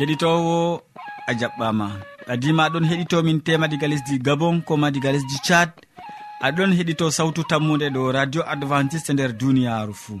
keɗitowo a jaɓɓama. Adima aɗon heɗitomin tema diga lesdi gabon koma diga lesdi tchad. Aɗon heɗito sawtu tammude ɗo radio adventiste nder duniyaru fuu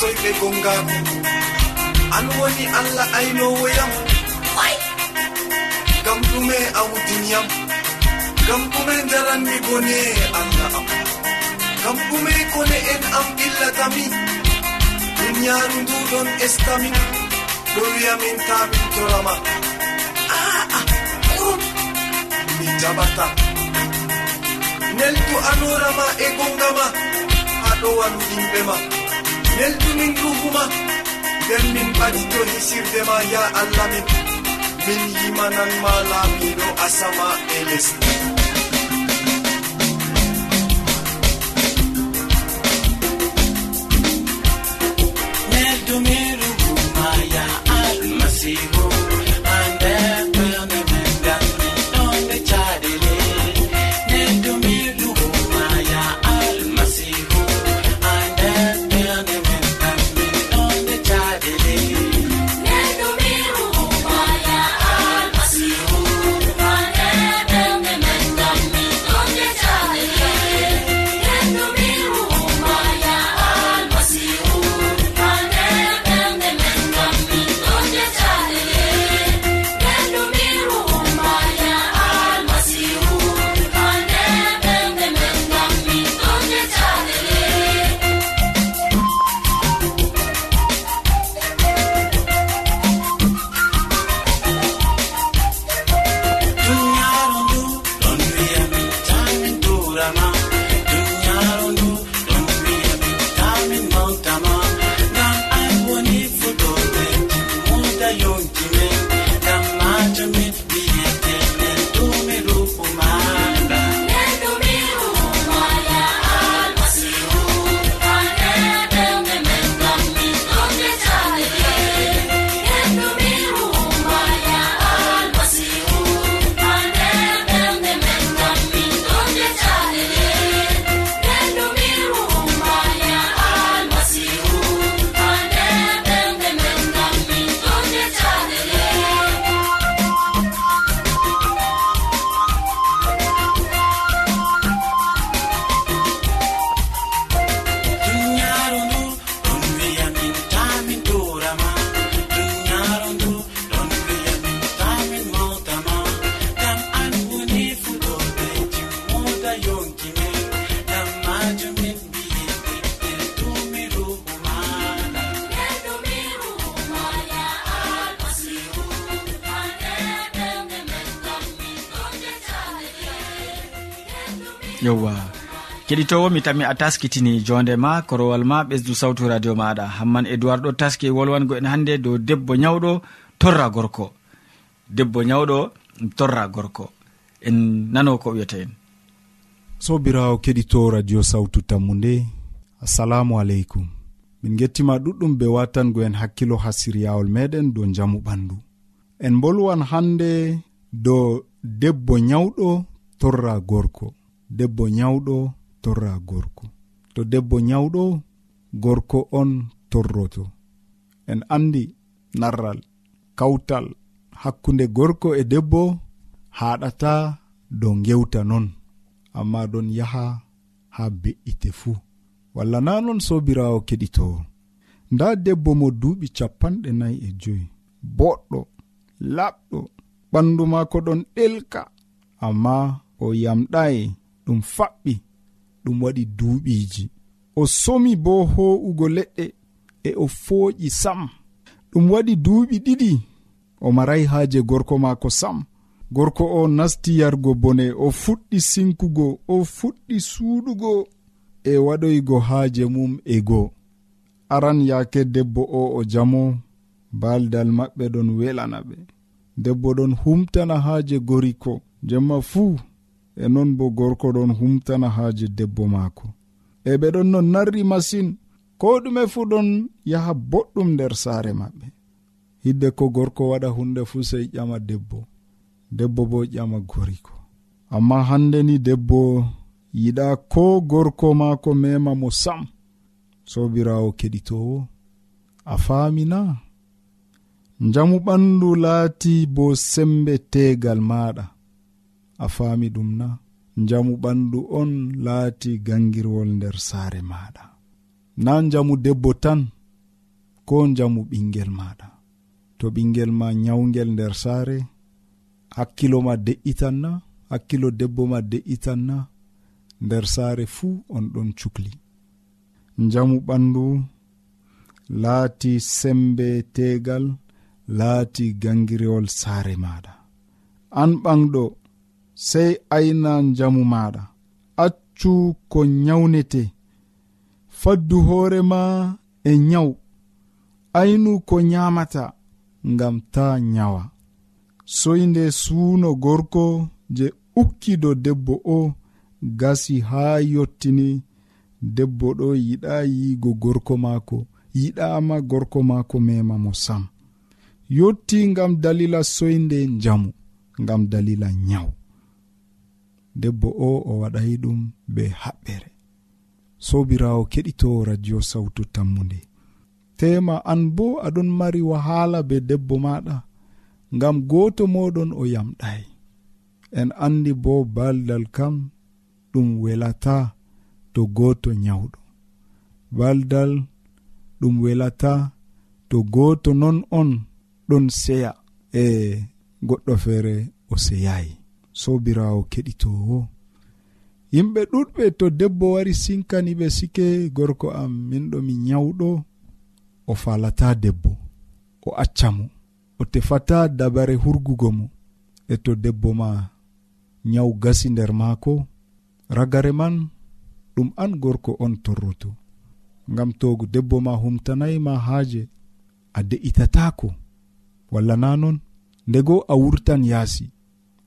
soyɓe gongaku an woni allah aynowoyam gam ɗume awdiniyam gam ɗume daranmi bone allah am. Gam ɗume kone en am illatami. Duniyaru nduɗon estamin ɗo wiyamin ta torama. Aa ɓurum mi jaɓata neldu anorama e gongama. Haɗowan yimɓe ma belɗi min nden min ɓadi to hisirde ma ya allah min. Min yimanan ma laamiɗo asama e lesdi nerdumiruguma ya almasihu keɗitowo mi tami a taskitini jonde ma korowal ma ɓesdu sawtu radio maɗa. Hamman edoird ɗo taski wolwango en hannde dow debbo nyawɗo torra gorko. Debbo nyawɗo torra gorko. En nano ko wiyata en. Sobirawo keɗito radio sawtu tammu nde assalamu aleykum. Min gettima ɗuɗɗum be watango en hakkilo ha siryawol meɗen dow jamu ɓandu. En bolwan hande dow debbo nyawɗo torra gorko. Debbo nyawɗo torra gorko. To debbo nyawɗo gorko on torroto. En andi narral kawtal hakkunde gorko e debbo haɗata dow gewta non. Amma ɗon yaha ha be'ite fuu. Walla na non sobirawo keɗitowo nda debbo mo duuɓi capanɗe nayi e joyi. Boɗɗo laɓɗo ɓandu maako ɗon ɗelka. Amma o yamɗayi ɗum faɓɓi. ɗum waɗi duuɓiiji o somi bo ho'ugo leɗɗe e o fooƴi sam. Ɗum waɗi duuɓi ɗiɗi o maray haaje gorko maako sam. Gorko o nasti yargo bone o fuɗɗi sinkugo o fuɗɗi suuɗugo e waɗoygo haaje mum e goo aran yaake debbo o o jamo baaldal maɓɓe ɗon welana ɓe. Debbo ɗon humtana haaje goriko. Jemma fuu e non bo gorko ɗon humtana haaje debbo maako. E ɓe ɗon no narri masin ko ɗume fuu ɗon yaha boɗɗum nder saare maɓɓe. Hidde ko gorko waɗa hunde fuu sey ƴama debbo debbo bo ƴama goriko amma hande ni debbo yiɗa ko gorko maako mema mo sam sobirawo keɗitowo a faamina njamu ɓandu laati bo sembe tegal maɗa a faami ɗum na njamu ɓandu on laati gangirwol nder saare maɗa na njamu debbo tan ko njamu ɓingel maɗa to ɓingel ma nyawgel nder saare hakkilo ma de'itan na hakkilo debbo ma de'itan na nder saare fuu on ɗon cukli. Njamu ɓandu laati sembe tegal laati gangirewol saare maɗa an ɓanɗo sey ayna njamu maɗa accu ko nyawnete. Faddu hoorema e nyawu aynu ko nyamata ngam ta nyawa. Soyde suuno gorko je ukkido debbo o gasi haa yottini. Debbo ɗo yiɗa yiigo gorko maako yiɗama gorko maako mema mo sam. Yotti ngam dalila soyde njamu ngam dalila nyawu debbo o o waɗay ɗum be haɓɓere. Sobirawo keɗito radio sawtu tammude tema an bo aɗon mari wahala be debbo maɗa ngam goto moɗon o yamɗay en andi bo baldal kam ɗum welata to goto nyawɗo. Baldal ɗum welata to goto non on ɗon seya e goɗɗo feere o seyayi. sobirawo keɗitowo yimɓe ɗuɗɓe to debbo wari sinkani ɓe sike gorko am minɗo mi nyawɗo o falata debbo o accamo o tefata dabare hurgugo mo. E to debbo ma nyawu gasi nder maako ragare man ɗum an gorko on torroto. Ngam to debbo ma humtanayi ma haaje a de'itatako walla na non ndego a wurtan yaasi.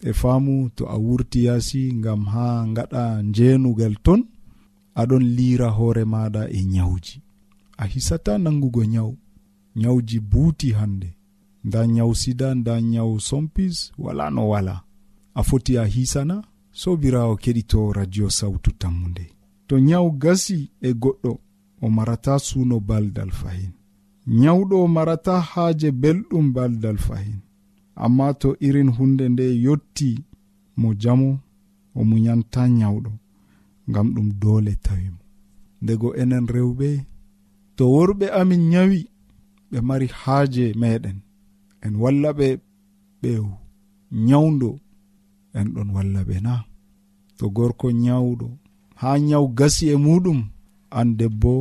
e faamu to a wurti yaasi ngam ha gaɗa njeenugal ton aɗon liira hoore maɗa e nyawji a hisata nangugo nyawu nyawji buuti hannde. Nda nyawu sida nda nyawu sompis wala no wala a foti a hisana sobirawo keɗito radio sawtu tammude to nyawu gasi e goɗɗo o marata suuno baldal fahin. Nyawɗo o marata haaje belɗum baldal fahin. amma to irin hunde nde yotti mo jamo o muyanta nyawɗo ngam ɗum doole tawimo ndego enen rewɓe to worɓe amin nyawi ɓe mari haaje meɗen. En walla ɓe ɓe nyawdo en ɗon walla ɓe na. To gorko nyawɗo ha nyaw gasi e muɗum an debbo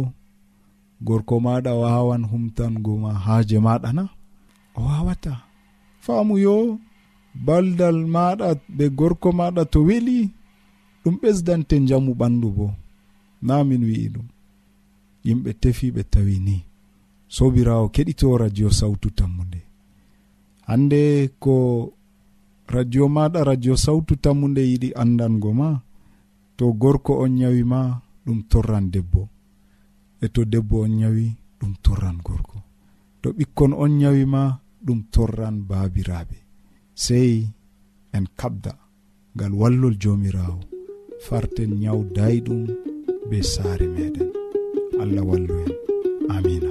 gorko maɗa wawan humtangoma haaje maɗa na. O wawata. faamuyo baldal maɗa be gorko maɗa to weli ɗum ɓesdante jamu ɓandu bo. Na min wi'i ɗum. Yimɓe tefi ɓe tawi ni. Sobirawo keɗito radio sawtu tammude hande ko radio maɗa radio sawtu tammude yiɗi andango ma to gorko on ñawi ma ɗum torran debbo. E to debbo on ñawi ɗum torran gorko. To ɓikkon on ñawi ma ɗum torran baabiraaɓe sey en kabda ngal wallol joomiraawo farten nyaw dayɗum be saare meɗen allah wallu en. Amina.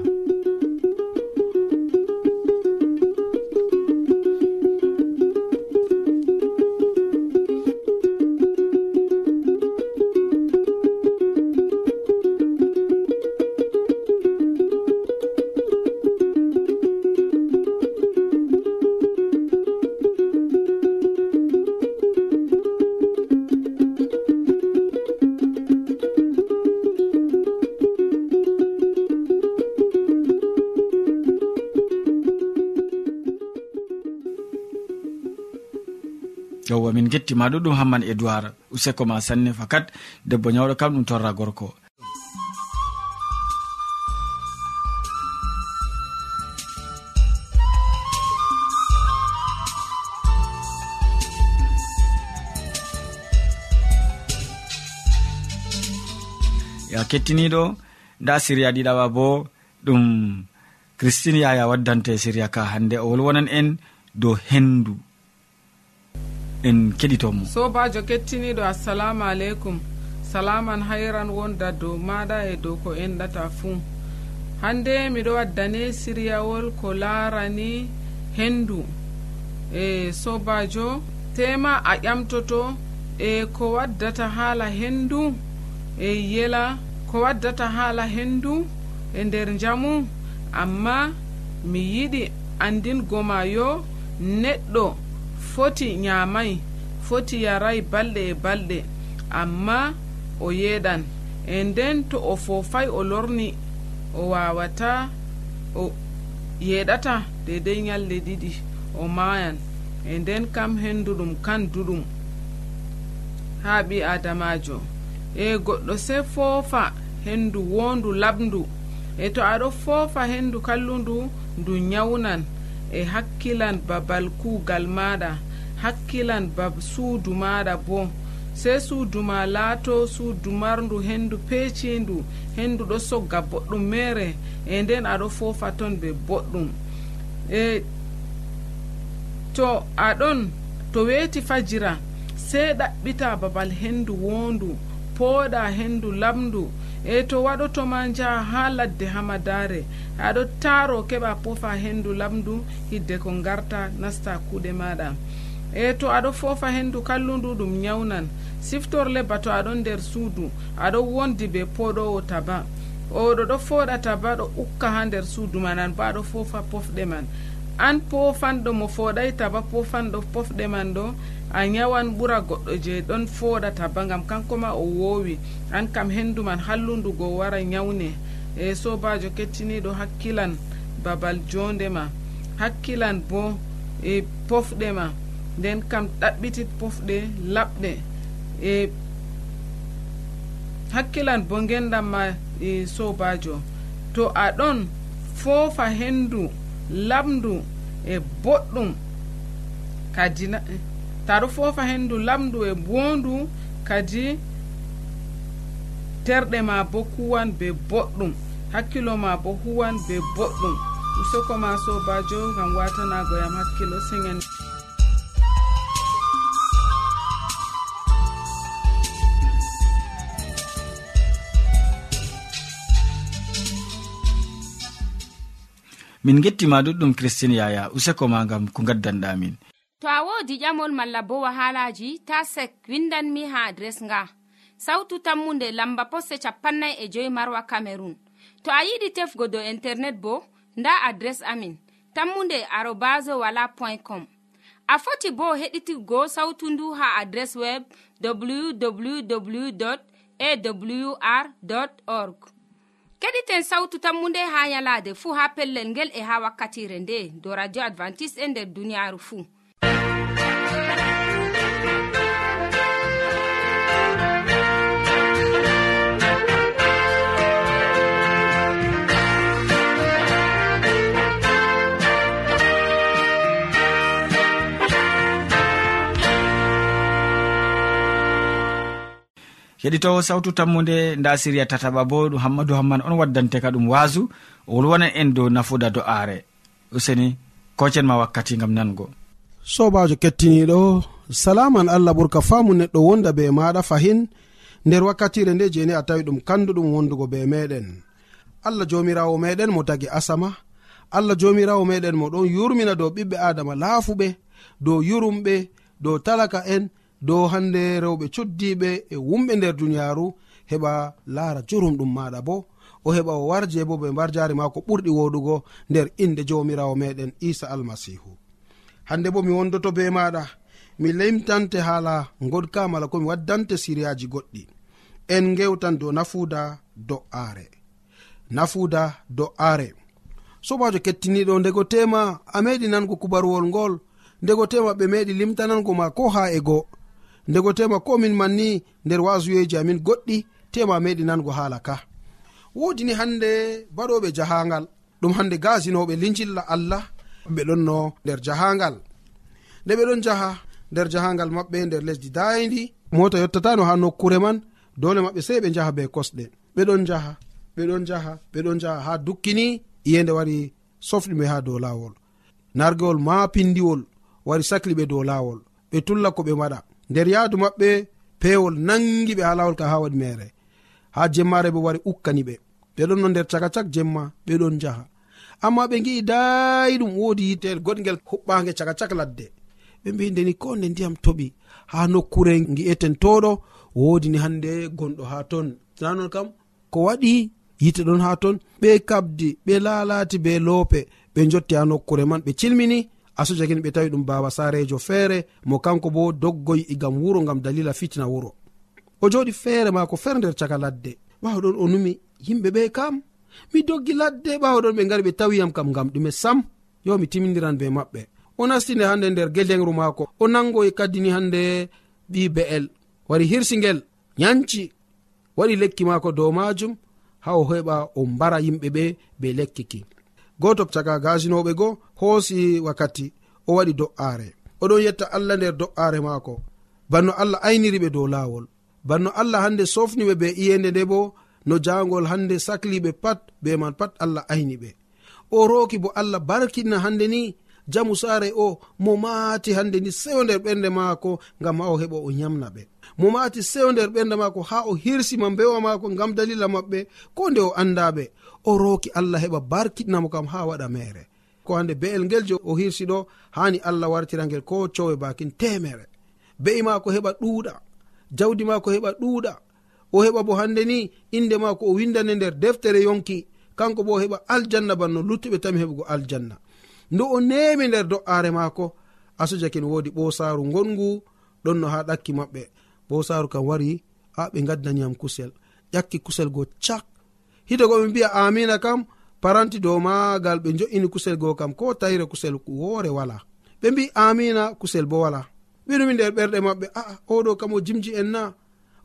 min gettima ɗuɗum hamman edoir useko ma sanne fakat debbo ñawɗo kam ɗum torra gorko. Ya kettiniɗo nda siriya ɗiɗaɓa bo ɗum christine yaya waddante siriya ka hande o wolwonan en dow hendu. en keɗitomo sobajo kettiniɗo assalamu aleykum. Salaman hayran wonda dow maɗa e dow ko enɗata fuu hande miɗo waddane siryawol ko larani hendu. E sobajo tema a ƴamtoto e ko waddata haala hendu e yela ko waddata haala hendu e nder jamu amma mi yiɗi andingoma yo neɗɗo foti nyamayi foti yarayi balɗe e balɗe amma o yeɗan e nden to o fofay o lorni o wawata o yeɗata dedei nyalɗe ɗiɗi o mayan e nden kam henduɗum kan duɗum. Ha ɓi adamajo e goɗɗo se foofa hendu wondu labdu e to aɗo foofa hendu kallundu ndu nyawnan e hakkilan babal kuugal maɗa hakkilan bab suudu maɗa bo. Sey suudu ma laato suudu marndu henndu peecindu henndu ɗo sogga boɗɗum mere e nden aɗo foofa ton be boɗɗum. E to aɗon to weeti fajira sey ɗaɓɓita babal henndu woondu pooɗa henndu lamndu e to waɗotoma njaha ha ladde hamadare. Aɗo taaro keɓa pofa hendu lamdu hidde ko garta nasta kuuɗe maɗa. E to aɗo fofa hendu kallundu ɗum nyawnan siftorle bato aɗon nder suudu aɗo wondi be poɗowo taba. Oɗo ɗo foɗa taba ɗo ukka ha nder suudu man an bo aɗo fofa pofɗe man. an pofanɗo mo foɗay taba pofanɗo pofɗe man ɗo a yawan ɓura goɗɗo je ɗon foɗata ba gam kanko ma o wowi. An kam hendu man hallundugo wara yawne e sobajo kettiniɗo hakkilan babal jondema hakkilan bo e pofɗe ma. Nden kam ɗaɓɓitit pofɗe laɓɗe e hakkilan bo gendam ma e sobajo. To aɗon foofa hendu lamdu e boɗɗum. Kadi taɗo foofa hendu lamdu e bondu kadi terɗe ma bo kuwan be boɗɗum. Hakkilo ma bo huwan be boɗɗum. Usoko ma sobajo gam watanagoyam hakkilo singen min gettima ɗuɗɗum christine yaya useko ma gam ko gaddanɗamin to a wodi ƴamol malla bo wahalaji ta sek windanmi ha adres nga. Sautu tammunde lamba posse capannay e joyi marwa camerun to a yiɗi tefgo dow internet bo nda adres amin tammunde arobas wala point com. A foti bo heɗitigo sautu ndu ha adres web www awr org. keɗiten sawtu tammunde ha yalaade fuu ha pellel ngel e ha wakkatire nde do radio advantice'e e nder duniyaaru fuu heɗitowo sawtu tammude nda siriya tataɓa bo ɗum hammadou hamman on waddante ka ɗum wasu o wolwanan en dow nafuda do'aare. Useni kocen ma wakkati gam nango. Sobajo kettiniɗo salaman allah ɓurka faamu neɗɗo wonda be maɗa fahin. Nder wakkatire nde jeni a tawi ɗum kanduɗum wondugo be meɗen allah jomirawo meɗen mo tagi asama. Allah jomirawo meɗen mo ɗon yurmina dow ɓiɓɓe adama laafuɓe dow yurumɓe dow talaka en dow hande rewɓe coddiɓe e wumɓe nder duniyaru heɓa laara jurum ɗum maɗa bo. O heɓa o warje bo ɓe mbar jari ma ko ɓurɗi woɗugo nder inde jawmirawo meɗen isa almasihu hande bo mi wondoto be maɗa mi limtante haala godka mala komi waddante siriyaji goɗɗi. En gewtan dow nafuda do'aare. Nafuda do'aare. Sobajo kettiniɗo ndego tema a meɗi nango kubaruwol ngol ndego tema ɓe meɗi limtanango ma ko ha e goo. ndego tema komin manni nder wasuyeji amin goɗɗi tema meɗi nango hala ka. Wodini hande baɗoɓe jahangal ɗum hande gasinoɓe lijilla allah ɓe ɗon no nder jahangal. Nde ɓe ɗon jaha nder jahangal maɓɓe nder lesdi dayidi mota yottatano ha nokkure man dole maɓɓe sei ɓe jaha be kosɗe. Ɓeɗon jaha ɓeɗon jaha ɓeɗon jaha ha dukkini iyende wari sofɗiɓe ha dow lawol. Nargewol ma pindiwol wari sakli ɓe dow lawol. Ɓe tulla ko ɓe waɗa. nder yahdu maɓɓe pewol nangi ɓe ha lawol ka ha waɗi mere ha jemmare bo wari ukkani ɓe. Ɓeɗon no nder caka cak jemma ɓeɗon jaha amma ɓe gi'i dayi ɗum wodi yitel goɗgel huɓɓage caka cak ladde. Ɓe mbi ndeni ko nde ndiyam toɓi ha nokkure gi'eten toɗo wodini hande gonɗo ha ton. Nanon kam ko waɗi yite ɗon ha ton. Ɓe kabdi ɓe lalati be loope ɓe jotti ha nokkure man ɓe cilmini asuja gin ɓe tawi ɗum baba sarejo feere mo kanko bo doggoy igam e wuro gam dalila fitina wuro. O joɗi feere maako fer nder caka ladde. Ɓawɗon o numi yimɓe ɓe kam? Mi doggi ladde ɓawɗon ɓe gari ɓe tawiyam kam gam ɗume sam. Yo mi timmidiran be maɓɓe. O nastinde hande nder gelengru maako. O nangoy kaddini hande ɓi be'el wari hirsigel yanci waɗi lekki maako dow majum ha o heɓa o mbara yimɓe ɓe be lekki ki goto caka gasinoɓe go hoosi wakkati o waɗi do'aare oɗon yetta allah nder do'aare maako. Banno allah ayniriɓe dow laawol banno allah hande sofniɓe be iyende nde bo no jangol hande sakliɓe pat be man pat allah ayni ɓe o roki bo allah barkina hande ni jamu saare o mo maati hande ni sewo nder ɓernde maako ngam ha o heɓa o yamna ɓe mo maati sewo nder ɓernde maako ha o hirsima mbewa maako ngam dalila maɓɓe ko nde o andaɓe o roki allah heɓa barkiɗnamo kam ha waɗa mere. Ko hande be'el ngel je o hirsi ɗo hani allah wartira ngel ko cowe bakin temere. Be'i mako heɓa ɗuuɗa jawdi mako heɓa ɗuuɗa o heɓa bo hande ni inde mako o windane nder deftere yonki kanko bo o heɓa aljanna banno luttuɓe tami heɓugo aljanna. Nde o nemi nder do'are maako asujakin wodi ɓosaru gongu ɗon no ha ɗakki maɓɓe. Ɓosaru kam wari a ɓe gaddaniyam kusel ƴakki kusel go cak. hito goɓe mbiya amina kam paranti dow magal ɓe jo'ini kusel goo kam ko tayre kusel woore wala. Ɓe mbi amina kusel bo wala. Ɓinumi nder ɓerɗe maɓɓe aa oɗo kam o jimji en na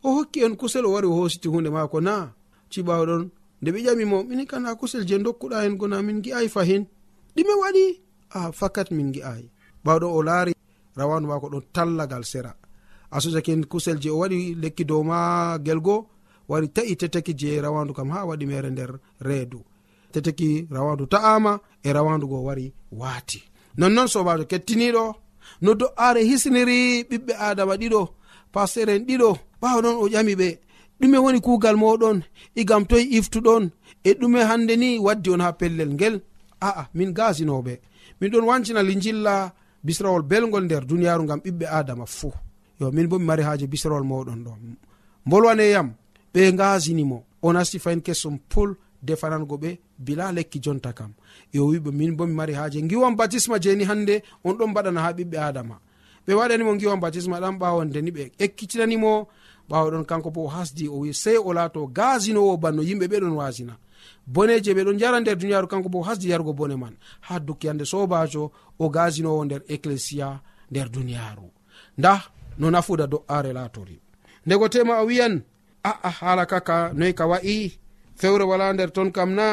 o hokki en kusel o wari o hositi hunde maako na ciɓawɗon nde ɓe ƴamimo mini kana kusel je dokkuɗa hen gona min gi'ai fahin. Ɗime waɗi. A fakat min gi'ai ɓawɗo o laari rawanu mako ɗon tallagal sera. Asojake kusel je o waɗi lekki dow magel gelgo wari ta'i teteki je rawandu kam ha waɗi mere nder reedu. Teteki rawandu ta'ama e rawandu go wari waati. Nonnoon sobajo kettiniɗo no do'are hisniri ɓiɓɓe adama ɗiɗo pasteur en ɗiɗo ɓawa ɗon o ƴami ɓe. Ɗume woni kuugal moɗon igam toye iftuɗon e ɗume hande ni waddi on ha pellel ngel. A'a min gasinoɓe min ɗon wancina lijilla bisrawol belgol nder duniyaru gam ɓiɓɓe adama fuu. Yo min bo mi mari haji bisrawol moɗon ɗo. Bolwaneyam ɓe gasinimo o nasti fayin kesum pul defanango ɓe bila lekki jonta kam. E o wiɓe min bo mi mari haaje. Ngiwam batisma jeni hande on ɗon mbaɗana ha ɓiɓɓe adama ɓe waɗanimo ngiwam batisma ɗan ɓawondeni ɓe ekkitinanimo ɓawo ɗon kanko bo o hasdi o wi sey o laato gasinowo banno yimɓe ɓeɗon wasina boneje ɓe ɗon jara nder duniyaru kanko bo hasdi yarugo bone man. Ha dukki hande sobajo o gasinowo nder ecclesia nder duniyaru nda no nafuda do'are latori ndego tema o wiyan a'a haala kaka noyi ka wa'i? Fewre wala nder ton kam na?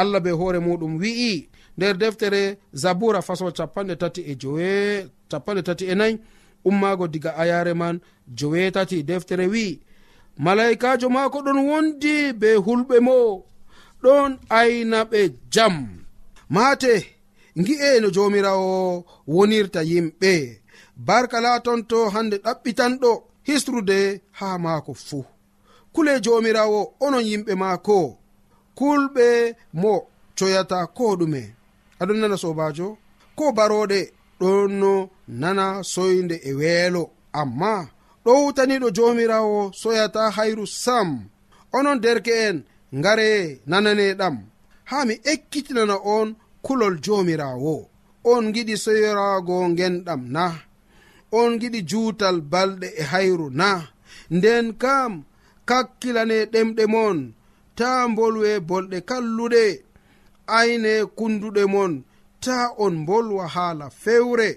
Allah be hoore muɗum wi'i. Nder deftere zabura façon capanɗe tati e jowe capanɗe tati e nayi ummago diga ayare man jowetati deftere wi'i. Malaikajo maako ɗon wondi be hulɓe mo ɗon ayna ɓe jam. Maate ngi'e no jomirawo wonirta yimɓe. Barka latonto hande ɗaɓɓitanɗo histrude ha maako fuu. kule jomirawo onon yimɓe maako. Kulɓe mo coyata ko ɗume. Aɗon nana sobajo ko baroɗe ɗonno nana soyde e weelo. Amma ɗo hutaniɗo jomirawo soyata hayru sam. Onon derke'en ngare nananeɗam ha mi ekkitinana on kulol jomirawo. On giɗi soyorago genɗam na. On giɗi juutal balɗe e hayru na. Nden kam kakkilane ɗemɗe mon ta bolwe bolɗe kalluɗe. Ayne kunduɗe mon ta on bolwa haala fewre.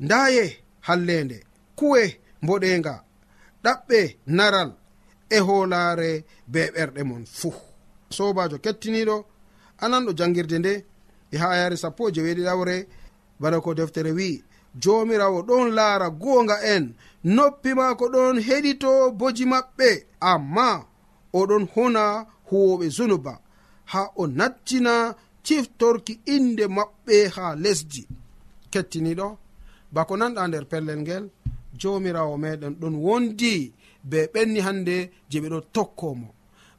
Ndaye hallende kuwe mboɗenga. Ɗaɓɓe naral e hoolaare be ɓerɗe mon fuu sobajo kettiniɗo anan ɗo jangirde nde e ha yare sappo e jeweeɗiɗawre bana ko deftere wi'i jomirawo ɗon laara goonga en. Noppi maako ɗon heɗito boji maɓɓe. Amma oɗon hona huwoɓe zunuba. Ha o nattina ciftorki inde maɓɓe ha lesdi. Kettiniɗo bako nanɗa nder pellel ngel jomirawo meɗen ɗon wondi be ɓenni hande je ɓeɗo tokkomo.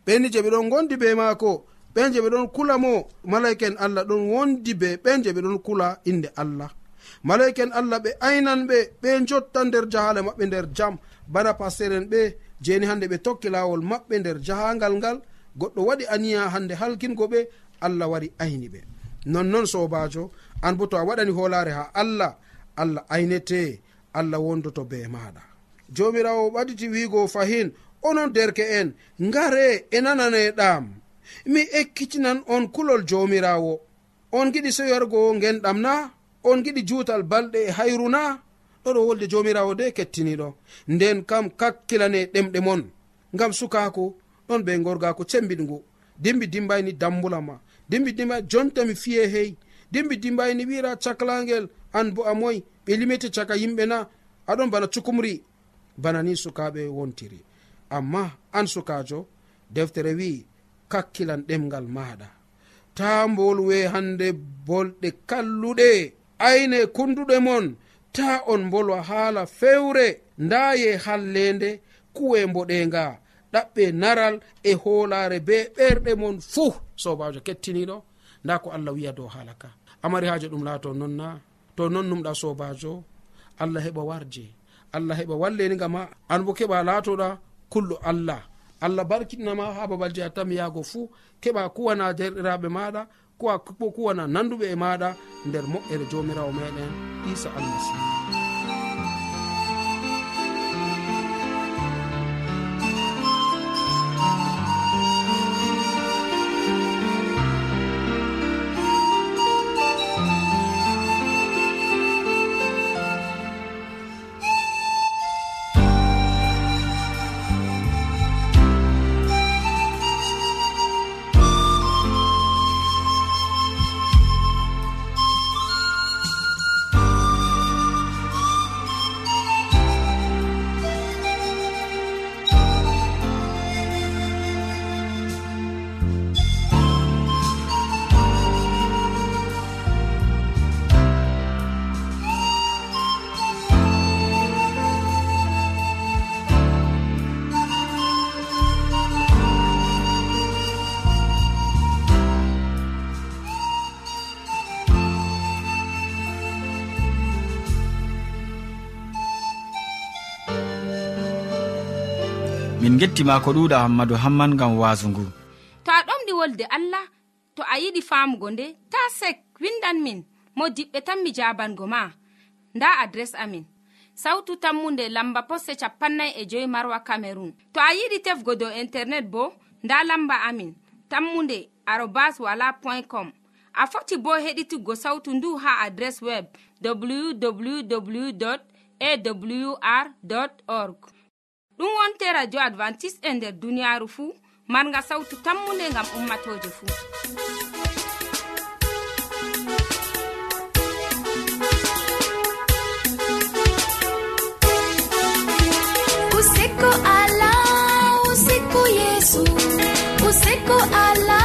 Ɓenni je ɓeɗon gondi be maako ɓen je ɓeɗon kula mo. Malaika en allah ɗon wondi be ɓen je ɓeɗon kula inde allah. malayika en allah ɓe aynan ɓe ɓe jotta nder jahale maɓɓe nder jam. Bana pasteren ɓe jeni hande ɓe tokki lawol maɓɓe nder jahangal ngal. Goɗɗo waɗi aniya hande halkingo ɓe allah wari ayni ɓe. Nonnon sobajo an bo to a waɗani holare ha allah allah aynete allah wondoto be maɗa. Jomirawo ɓaditi wigo fahin onon derke en ngare e nananeɗam mi ekkitinan on kulol jomirawo. On giɗi soyargo genɗam na? on giɗi juutal balɗe e hayru na ɗoɗo wolde jomirawo de kettiniɗo nden kam kakkilane ɗemɗe mon ngam sukako ɗon ɓe gorgako cembiɗngu. Dimbi dimbayni dambulama dimbi dimba jontami fiye hey. Dimbi dimbayni wira caklagel an bo a moy ɓe limete caka yimɓe na aɗon bana cukumri. Bana ni sukaɓe wontiri. Amma an sukajo deftere wi kakkilan ɗemgal maɗa ta bolwe hande bolɗe kalluɗe. ayne kunduɗe mon ta on bolwa haala fewre ndaye hallende kuwe mboɗenga. Ɗaɓɓe naral e hoolare be ɓerɗe mon fuu. Sobajo kettiniɗo nda ko allah wiya dow haala ka. Amari haaji ɗum laato nonna to non numɗa sobajo allah heɓa warje allah heɓa walleni ma. An bo keɓa laatoɗa kullo allah. Allah barkitinama ha babal je a tami yaago fuu keɓa kuwana derɗiraɓe maɗa ko kuwana nanduɓe e maɗa nder moƴƴere jomirawo meɗen isa almasihu. en gettima ko ɗuɗa hammadou hamman gam waasu ngu to a ɗomɗi wolde allah to a yiɗi famugo nde ta sek windan min mo diɓɓe tan mi jabango ma. Nda adres amin. Sautu tammunde lamba posse capannay e joyi marwa camerun to a yiɗi tefgo dow internet bo nda lamba amin. Tammunde arobas wala point com. A foti bo heɗituggo sautu ndu ha adres web www awr org. ɗum wonte radio advantice'e e nder duniyaaru fuu. Marga sawtu tammunde ngam ummatoje fuu. Useko ala useko yesu useko ala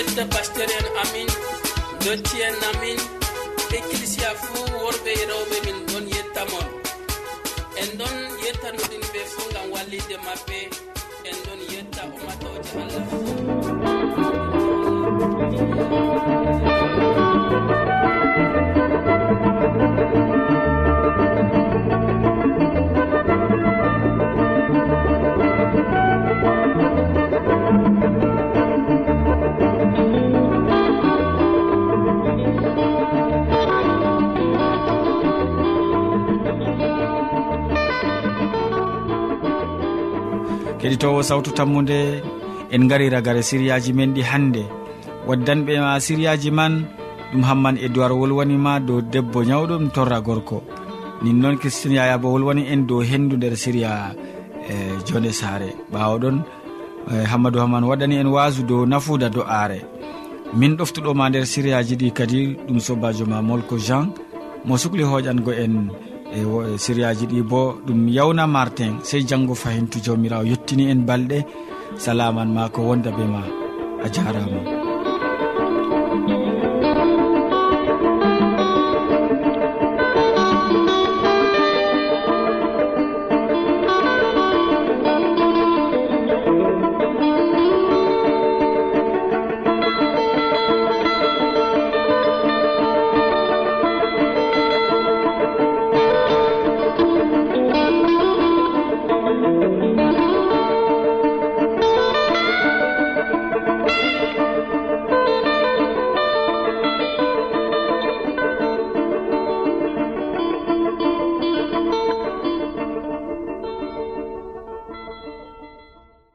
yetta pasteur en amin dotti en amin. Ecclisia fuu worɓe e rewɓe min ɗon yettamon. En ɗon yettanoɗin ɓe fuu gam wallide maɓɓe. En ɗon yetta umatoje allah. fuu keɗitowo sawtu tammude en gari ragare siriyaji men ɗi hannde. Waddanɓe ma siriyaji man ɗum hamman e wolwanima dow debbo nyawɗum torra gorko. Nin noon christine yaya bo wolwani en dow hendu nder siriya e jonde saare. Ɓawo ɗon e, hammadou hamman waɗani en wasu dow nafuda do'are min ɗoftuɗoma nder siriyaji ɗi kadi ɗum sobajo ma molko jean. Mo sukli hoƴango en e, e sériyaji ɗi bo ɗum yawna martin sey janggo fahintu jawmirawo yettini en balɗe. Salaman ma ko wonda be ma a jarama.